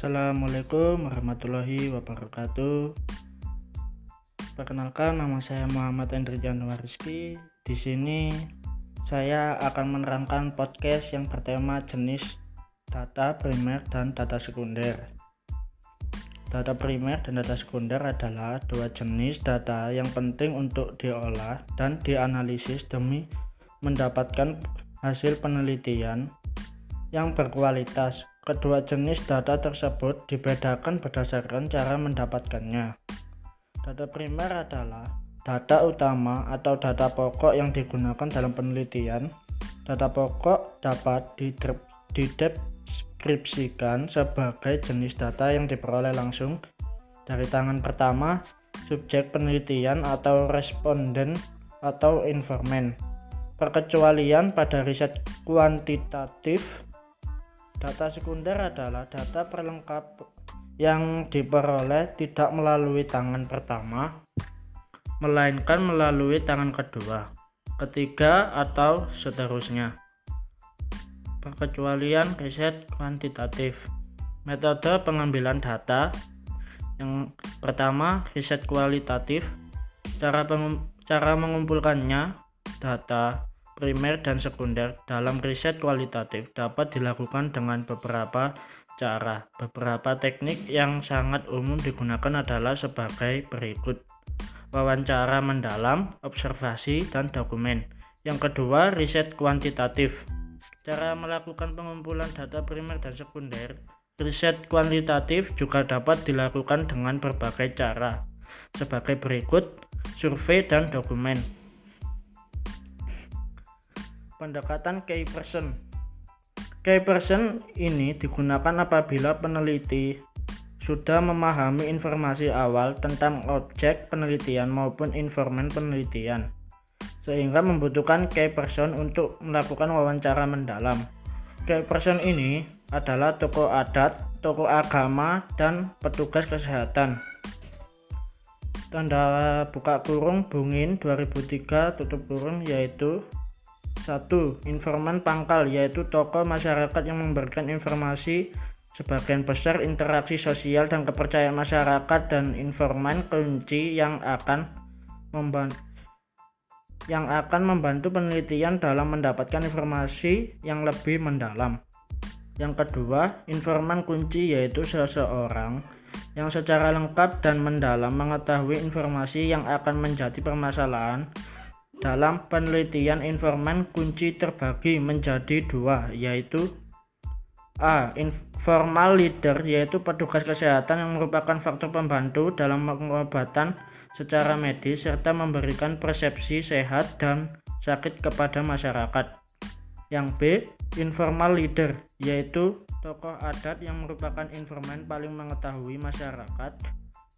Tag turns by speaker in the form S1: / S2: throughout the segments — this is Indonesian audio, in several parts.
S1: Assalamualaikum warahmatullahi wabarakatuh. Perkenalkan nama saya Muhammad Endri Januar Rizky. Di sini saya akan menerangkan podcast yang bertema jenis data primer dan data sekunder. Data primer dan data sekunder adalah dua jenis data yang penting untuk diolah dan dianalisis demi mendapatkan hasil penelitian yang berkualitas Kedua jenis data tersebut dibedakan berdasarkan cara mendapatkannya. Data primer adalah data utama atau data pokok yang digunakan dalam penelitian. Data pokok dapat dideskripsikan sebagai jenis data yang diperoleh langsung dari tangan pertama, subjek penelitian atau responden atau informan. Perkecualian pada riset kuantitatif Data sekunder adalah data perlengkap yang diperoleh tidak melalui tangan pertama, melainkan melalui tangan kedua, ketiga, atau seterusnya. Perkecualian riset kuantitatif. Metode pengambilan data. Yang pertama, riset kualitatif. Cara, cara mengumpulkannya data primer dan sekunder dalam riset kualitatif dapat dilakukan dengan beberapa cara. Beberapa teknik yang sangat umum digunakan adalah sebagai berikut. Wawancara mendalam, observasi, dan dokumen. Yang kedua, riset kuantitatif. Cara melakukan pengumpulan data primer dan sekunder. Riset kuantitatif juga dapat dilakukan dengan berbagai cara, sebagai berikut: survei dan dokumen. Pendekatan key person Key person ini digunakan apabila peneliti sudah memahami informasi awal tentang objek penelitian maupun informan penelitian, sehingga membutuhkan key person untuk melakukan wawancara mendalam. Key person ini adalah tokoh adat, tokoh agama, dan petugas kesehatan. Tanda buka kurung Bungin 2003 tutup kurung yaitu satu, informan pangkal yaitu tokoh masyarakat yang memberikan informasi sebagian besar interaksi sosial dan kepercayaan masyarakat dan informan kunci yang akan membantu yang akan membantu penelitian dalam mendapatkan informasi yang lebih mendalam. Yang kedua, informan kunci yaitu seseorang yang secara lengkap dan mendalam mengetahui informasi yang akan menjadi permasalahan dalam penelitian informan kunci terbagi menjadi dua yaitu A. Informal leader yaitu petugas kesehatan yang merupakan faktor pembantu dalam pengobatan secara medis serta memberikan persepsi sehat dan sakit kepada masyarakat. Yang B. Informal leader yaitu tokoh adat yang merupakan informan paling mengetahui masyarakat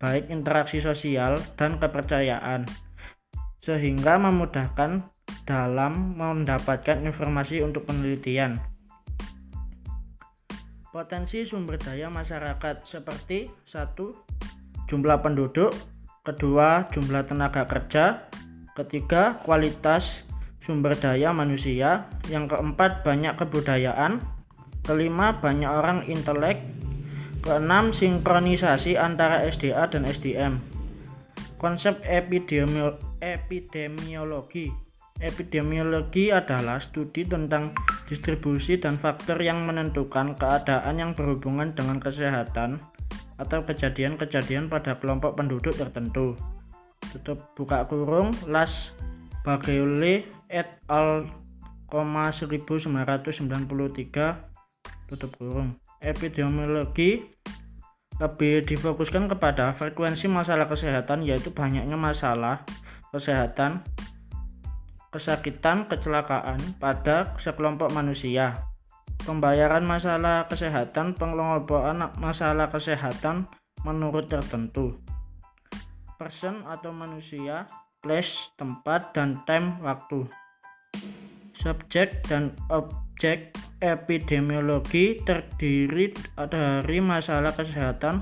S1: baik interaksi sosial dan kepercayaan sehingga memudahkan dalam mendapatkan informasi untuk penelitian. Potensi sumber daya masyarakat seperti satu jumlah penduduk, kedua jumlah tenaga kerja, ketiga kualitas sumber daya manusia, yang keempat banyak kebudayaan, kelima banyak orang intelek, keenam sinkronisasi antara SDA dan SDM. Konsep epidemiologi epidemiologi. Epidemiologi adalah studi tentang distribusi dan faktor yang menentukan keadaan yang berhubungan dengan kesehatan atau kejadian-kejadian pada kelompok penduduk tertentu. Tutup buka kurung Las Bageole et al. 1993 tutup kurung. Epidemiologi lebih difokuskan kepada frekuensi masalah kesehatan yaitu banyaknya masalah kesehatan, kesakitan, kecelakaan pada sekelompok manusia. Pembayaran masalah kesehatan, pengelompokan masalah kesehatan menurut tertentu. Person atau manusia, place, tempat, dan time waktu. Subjek dan objek epidemiologi terdiri dari masalah kesehatan,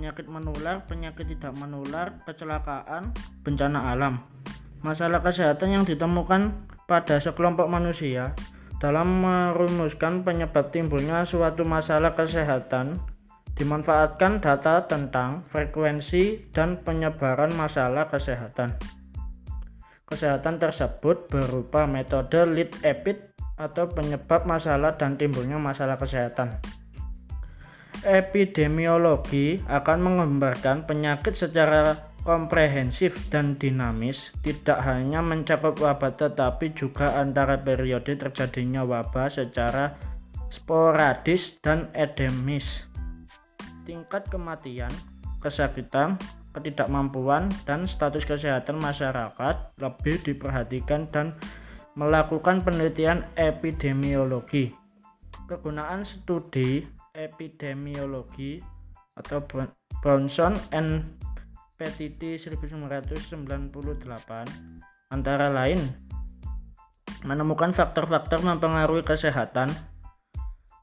S1: penyakit menular, penyakit tidak menular, kecelakaan, bencana alam. Masalah kesehatan yang ditemukan pada sekelompok manusia dalam merumuskan penyebab timbulnya suatu masalah kesehatan dimanfaatkan data tentang frekuensi dan penyebaran masalah kesehatan. Kesehatan tersebut berupa metode lead epid atau penyebab masalah dan timbulnya masalah kesehatan. Epidemiologi akan menggambarkan penyakit secara komprehensif dan dinamis, tidak hanya mencakup wabah tetapi juga antara periode terjadinya wabah secara sporadis dan endemis tingkat kematian, kesakitan, ketidakmampuan, dan status kesehatan masyarakat lebih diperhatikan dan melakukan penelitian epidemiologi. Kegunaan studi epidemiologi atau Bronson and Petiti 1998 antara lain menemukan faktor-faktor mempengaruhi kesehatan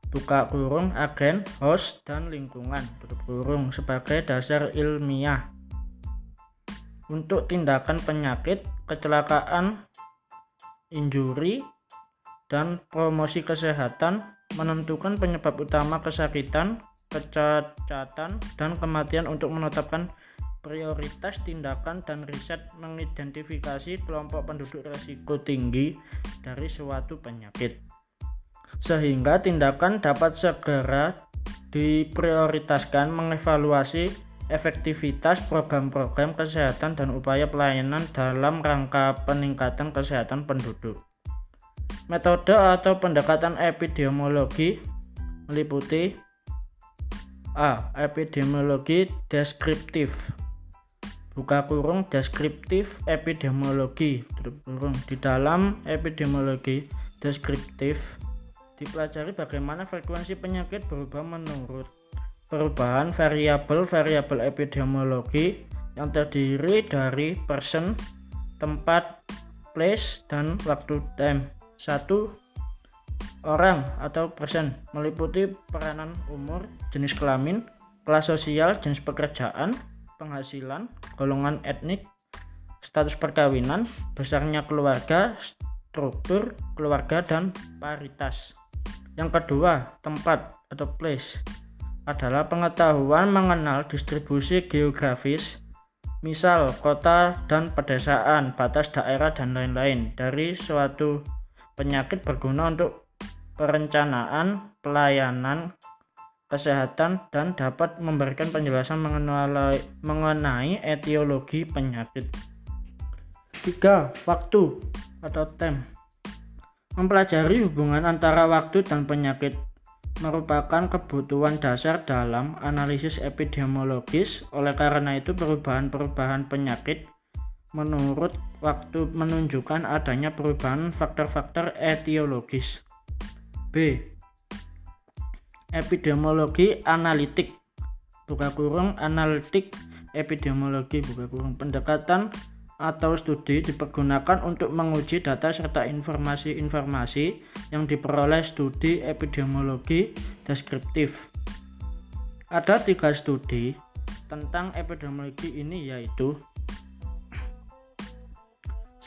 S1: buka kurung agen, host, dan lingkungan. Tutup kurung sebagai dasar ilmiah. Untuk tindakan penyakit, kecelakaan, injuri, dan promosi kesehatan menentukan penyebab utama kesakitan, kecacatan, dan kematian untuk menetapkan prioritas tindakan dan riset mengidentifikasi kelompok penduduk risiko tinggi dari suatu penyakit sehingga tindakan dapat segera diprioritaskan mengevaluasi efektivitas program-program kesehatan dan upaya pelayanan dalam rangka peningkatan kesehatan penduduk. Metode atau pendekatan epidemiologi meliputi A. Epidemiologi deskriptif buka kurung deskriptif epidemiologi kurung di dalam epidemiologi deskriptif dipelajari bagaimana frekuensi penyakit berubah menurut perubahan variabel-variabel epidemiologi yang terdiri dari person, tempat, place, dan waktu time. Satu orang atau person meliputi peranan umur, jenis kelamin, kelas sosial, jenis pekerjaan, penghasilan, golongan etnik, status perkawinan, besarnya keluarga, struktur keluarga, dan paritas. Yang kedua, tempat atau place adalah pengetahuan mengenal distribusi geografis, misal kota dan pedesaan, batas daerah dan lain-lain dari suatu penyakit berguna untuk perencanaan pelayanan kesehatan dan dapat memberikan penjelasan mengenai, mengenai etiologi penyakit. 3. Waktu atau time Mempelajari hubungan antara waktu dan penyakit merupakan kebutuhan dasar dalam analisis epidemiologis. Oleh karena itu, perubahan-perubahan penyakit menurut waktu menunjukkan adanya perubahan faktor-faktor etiologis. B. Epidemiologi analitik buka kurung analitik epidemiologi buka kurung pendekatan atau studi dipergunakan untuk menguji data serta informasi-informasi yang diperoleh studi epidemiologi deskriptif. Ada tiga studi tentang epidemiologi ini yaitu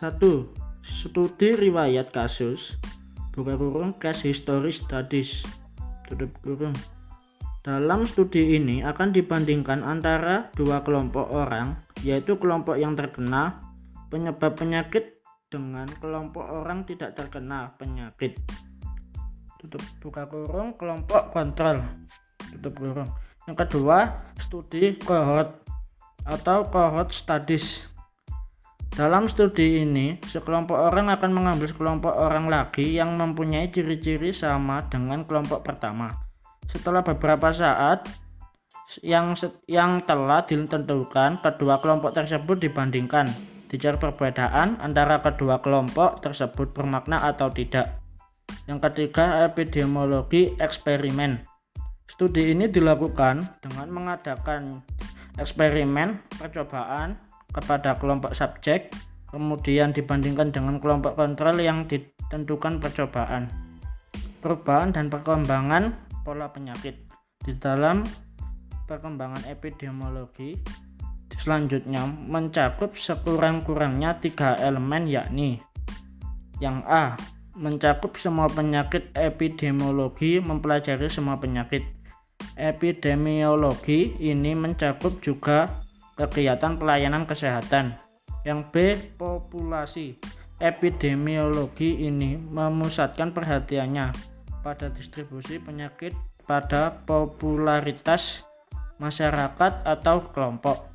S1: satu studi riwayat kasus buka kurung case history studies tutup kurung dalam studi ini akan dibandingkan antara dua kelompok orang, yaitu kelompok yang terkena penyebab penyakit dengan kelompok orang tidak terkena penyakit. Tutup buka kurung kelompok kontrol. Tutup kurung. Yang kedua, studi cohort atau cohort studies. Dalam studi ini, sekelompok orang akan mengambil sekelompok orang lagi yang mempunyai ciri-ciri sama dengan kelompok pertama setelah beberapa saat yang yang telah ditentukan, kedua kelompok tersebut dibandingkan. Dicari perbedaan antara kedua kelompok tersebut bermakna atau tidak. Yang ketiga, epidemiologi eksperimen. Studi ini dilakukan dengan mengadakan eksperimen percobaan kepada kelompok subjek, kemudian dibandingkan dengan kelompok kontrol yang ditentukan percobaan. Perubahan dan perkembangan pola penyakit. Di dalam perkembangan epidemiologi selanjutnya mencakup sekurang-kurangnya tiga elemen yakni yang A mencakup semua penyakit epidemiologi, mempelajari semua penyakit. Epidemiologi ini mencakup juga kegiatan pelayanan kesehatan. Yang B, populasi. Epidemiologi ini memusatkan perhatiannya pada distribusi penyakit pada popularitas masyarakat atau kelompok.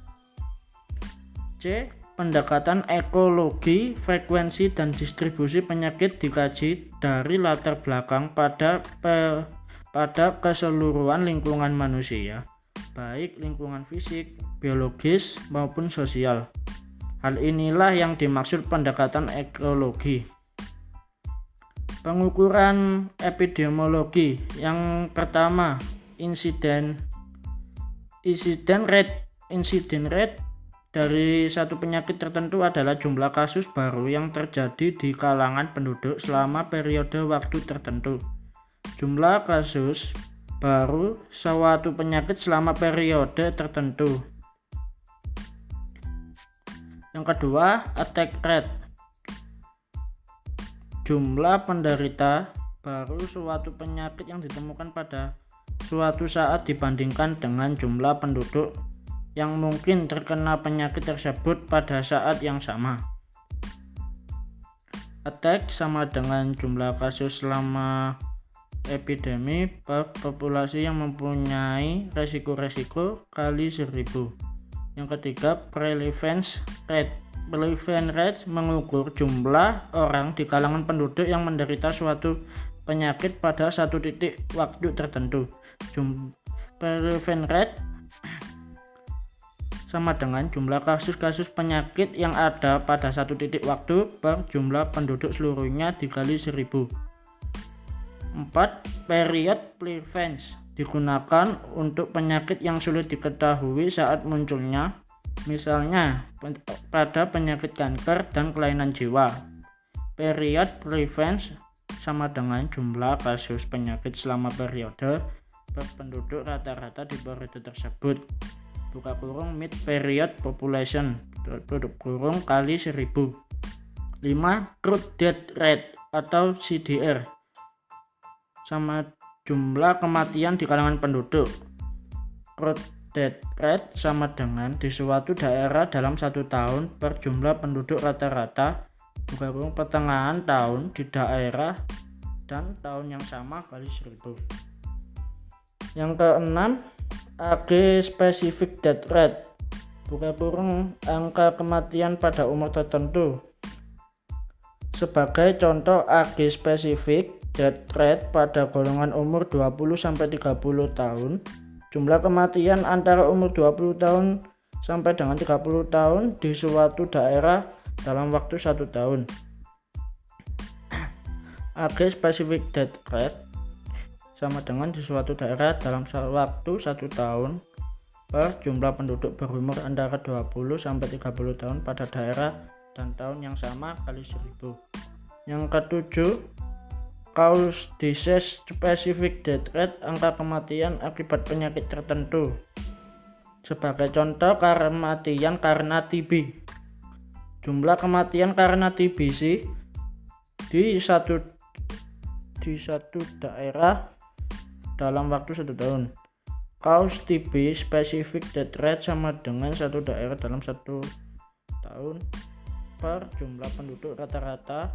S1: C. Pendekatan ekologi, frekuensi, dan distribusi penyakit dikaji dari latar belakang pada pe, pada keseluruhan lingkungan manusia, baik lingkungan fisik, biologis, maupun sosial. Hal inilah yang dimaksud pendekatan ekologi. Pengukuran epidemiologi yang pertama, insiden insiden rate insiden rate dari satu penyakit tertentu adalah jumlah kasus baru yang terjadi di kalangan penduduk selama periode waktu tertentu. Jumlah kasus baru suatu penyakit selama periode tertentu. Yang kedua, attack rate. Jumlah penderita baru suatu penyakit yang ditemukan pada suatu saat dibandingkan dengan jumlah penduduk yang mungkin terkena penyakit tersebut pada saat yang sama. Attack sama dengan jumlah kasus selama epidemi populasi yang mempunyai resiko-resiko kali seribu. Yang ketiga, prevalence rate. Prevalence rate mengukur jumlah orang di kalangan penduduk yang menderita suatu penyakit pada satu titik waktu tertentu. Jum prevalence rate sama dengan jumlah kasus-kasus penyakit yang ada pada satu titik waktu per jumlah penduduk seluruhnya dikali 1000. 4. Period prevalence digunakan untuk penyakit yang sulit diketahui saat munculnya, misalnya pada penyakit kanker dan kelainan jiwa. Period prevalence sama dengan jumlah kasus penyakit selama periode per penduduk rata-rata di periode tersebut buka kurung mid period population tutup kurung kali 1000 5 crude death rate atau CDR sama jumlah kematian di kalangan penduduk. Crude death rate sama dengan di suatu daerah dalam satu tahun per jumlah penduduk rata-rata buka pertengahan tahun di daerah dan tahun yang sama kali 1000 yang keenam AG Specific Death Rate. Buka kurung angka kematian pada umur tertentu. Sebagai contoh AG Specific Death Rate pada golongan umur 20-30 tahun jumlah kematian antara umur 20 tahun sampai dengan 30 tahun di suatu daerah dalam waktu satu tahun AG Specific Death Rate sama dengan di suatu daerah dalam waktu satu tahun per jumlah penduduk berumur antara 20 sampai 30 tahun pada daerah dan tahun yang sama kali 1000. Yang ketujuh, cause disease specific death rate angka kematian akibat penyakit tertentu. Sebagai contoh kematian karena TB. Jumlah kematian karena TBC di satu di satu daerah dalam waktu satu tahun. Kaus TB spesifik death rate sama dengan satu daerah dalam satu tahun per jumlah penduduk rata-rata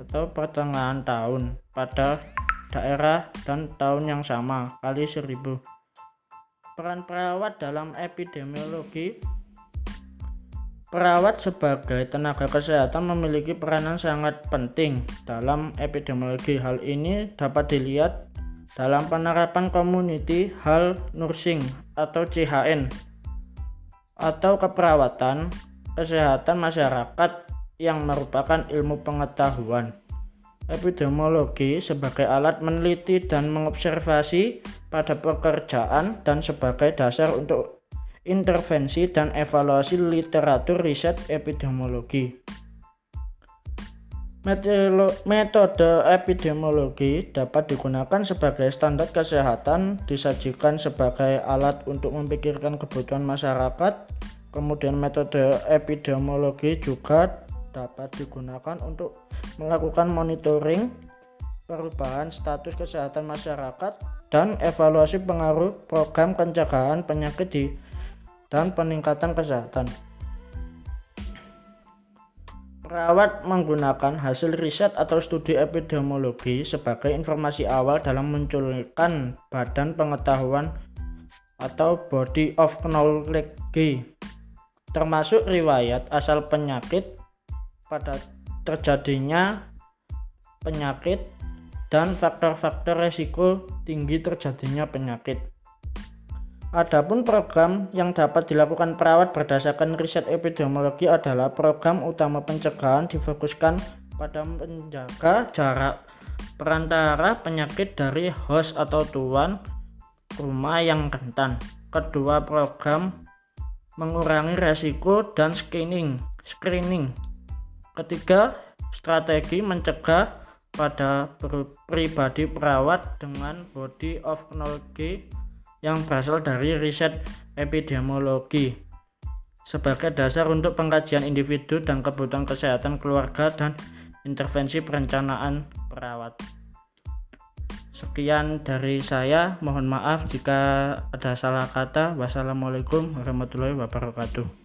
S1: atau pertengahan tahun pada daerah dan tahun yang sama kali seribu. Peran perawat dalam epidemiologi Perawat sebagai tenaga kesehatan memiliki peranan sangat penting dalam epidemiologi. Hal ini dapat dilihat dalam penerapan community health nursing atau CHN atau keperawatan kesehatan masyarakat yang merupakan ilmu pengetahuan epidemiologi sebagai alat meneliti dan mengobservasi pada pekerjaan dan sebagai dasar untuk intervensi dan evaluasi literatur riset epidemiologi. Metode epidemiologi dapat digunakan sebagai standar kesehatan, disajikan sebagai alat untuk memikirkan kebutuhan masyarakat. Kemudian metode epidemiologi juga dapat digunakan untuk melakukan monitoring perubahan status kesehatan masyarakat dan evaluasi pengaruh program pencegahan penyakit di dan peningkatan kesehatan. Perawat menggunakan hasil riset atau studi epidemiologi sebagai informasi awal dalam menculkan badan pengetahuan atau body of knowledge termasuk riwayat asal penyakit pada terjadinya penyakit dan faktor-faktor resiko tinggi terjadinya penyakit. Adapun program yang dapat dilakukan perawat berdasarkan riset epidemiologi adalah program utama pencegahan difokuskan pada menjaga jarak perantara penyakit dari host atau tuan rumah yang rentan. Kedua program mengurangi resiko dan screening. Screening. Ketiga, strategi mencegah pada pribadi perawat dengan body of knowledge yang berasal dari riset epidemiologi sebagai dasar untuk pengkajian individu dan kebutuhan kesehatan keluarga dan intervensi perencanaan perawat. Sekian dari saya, mohon maaf jika ada salah kata. Wassalamualaikum warahmatullahi wabarakatuh.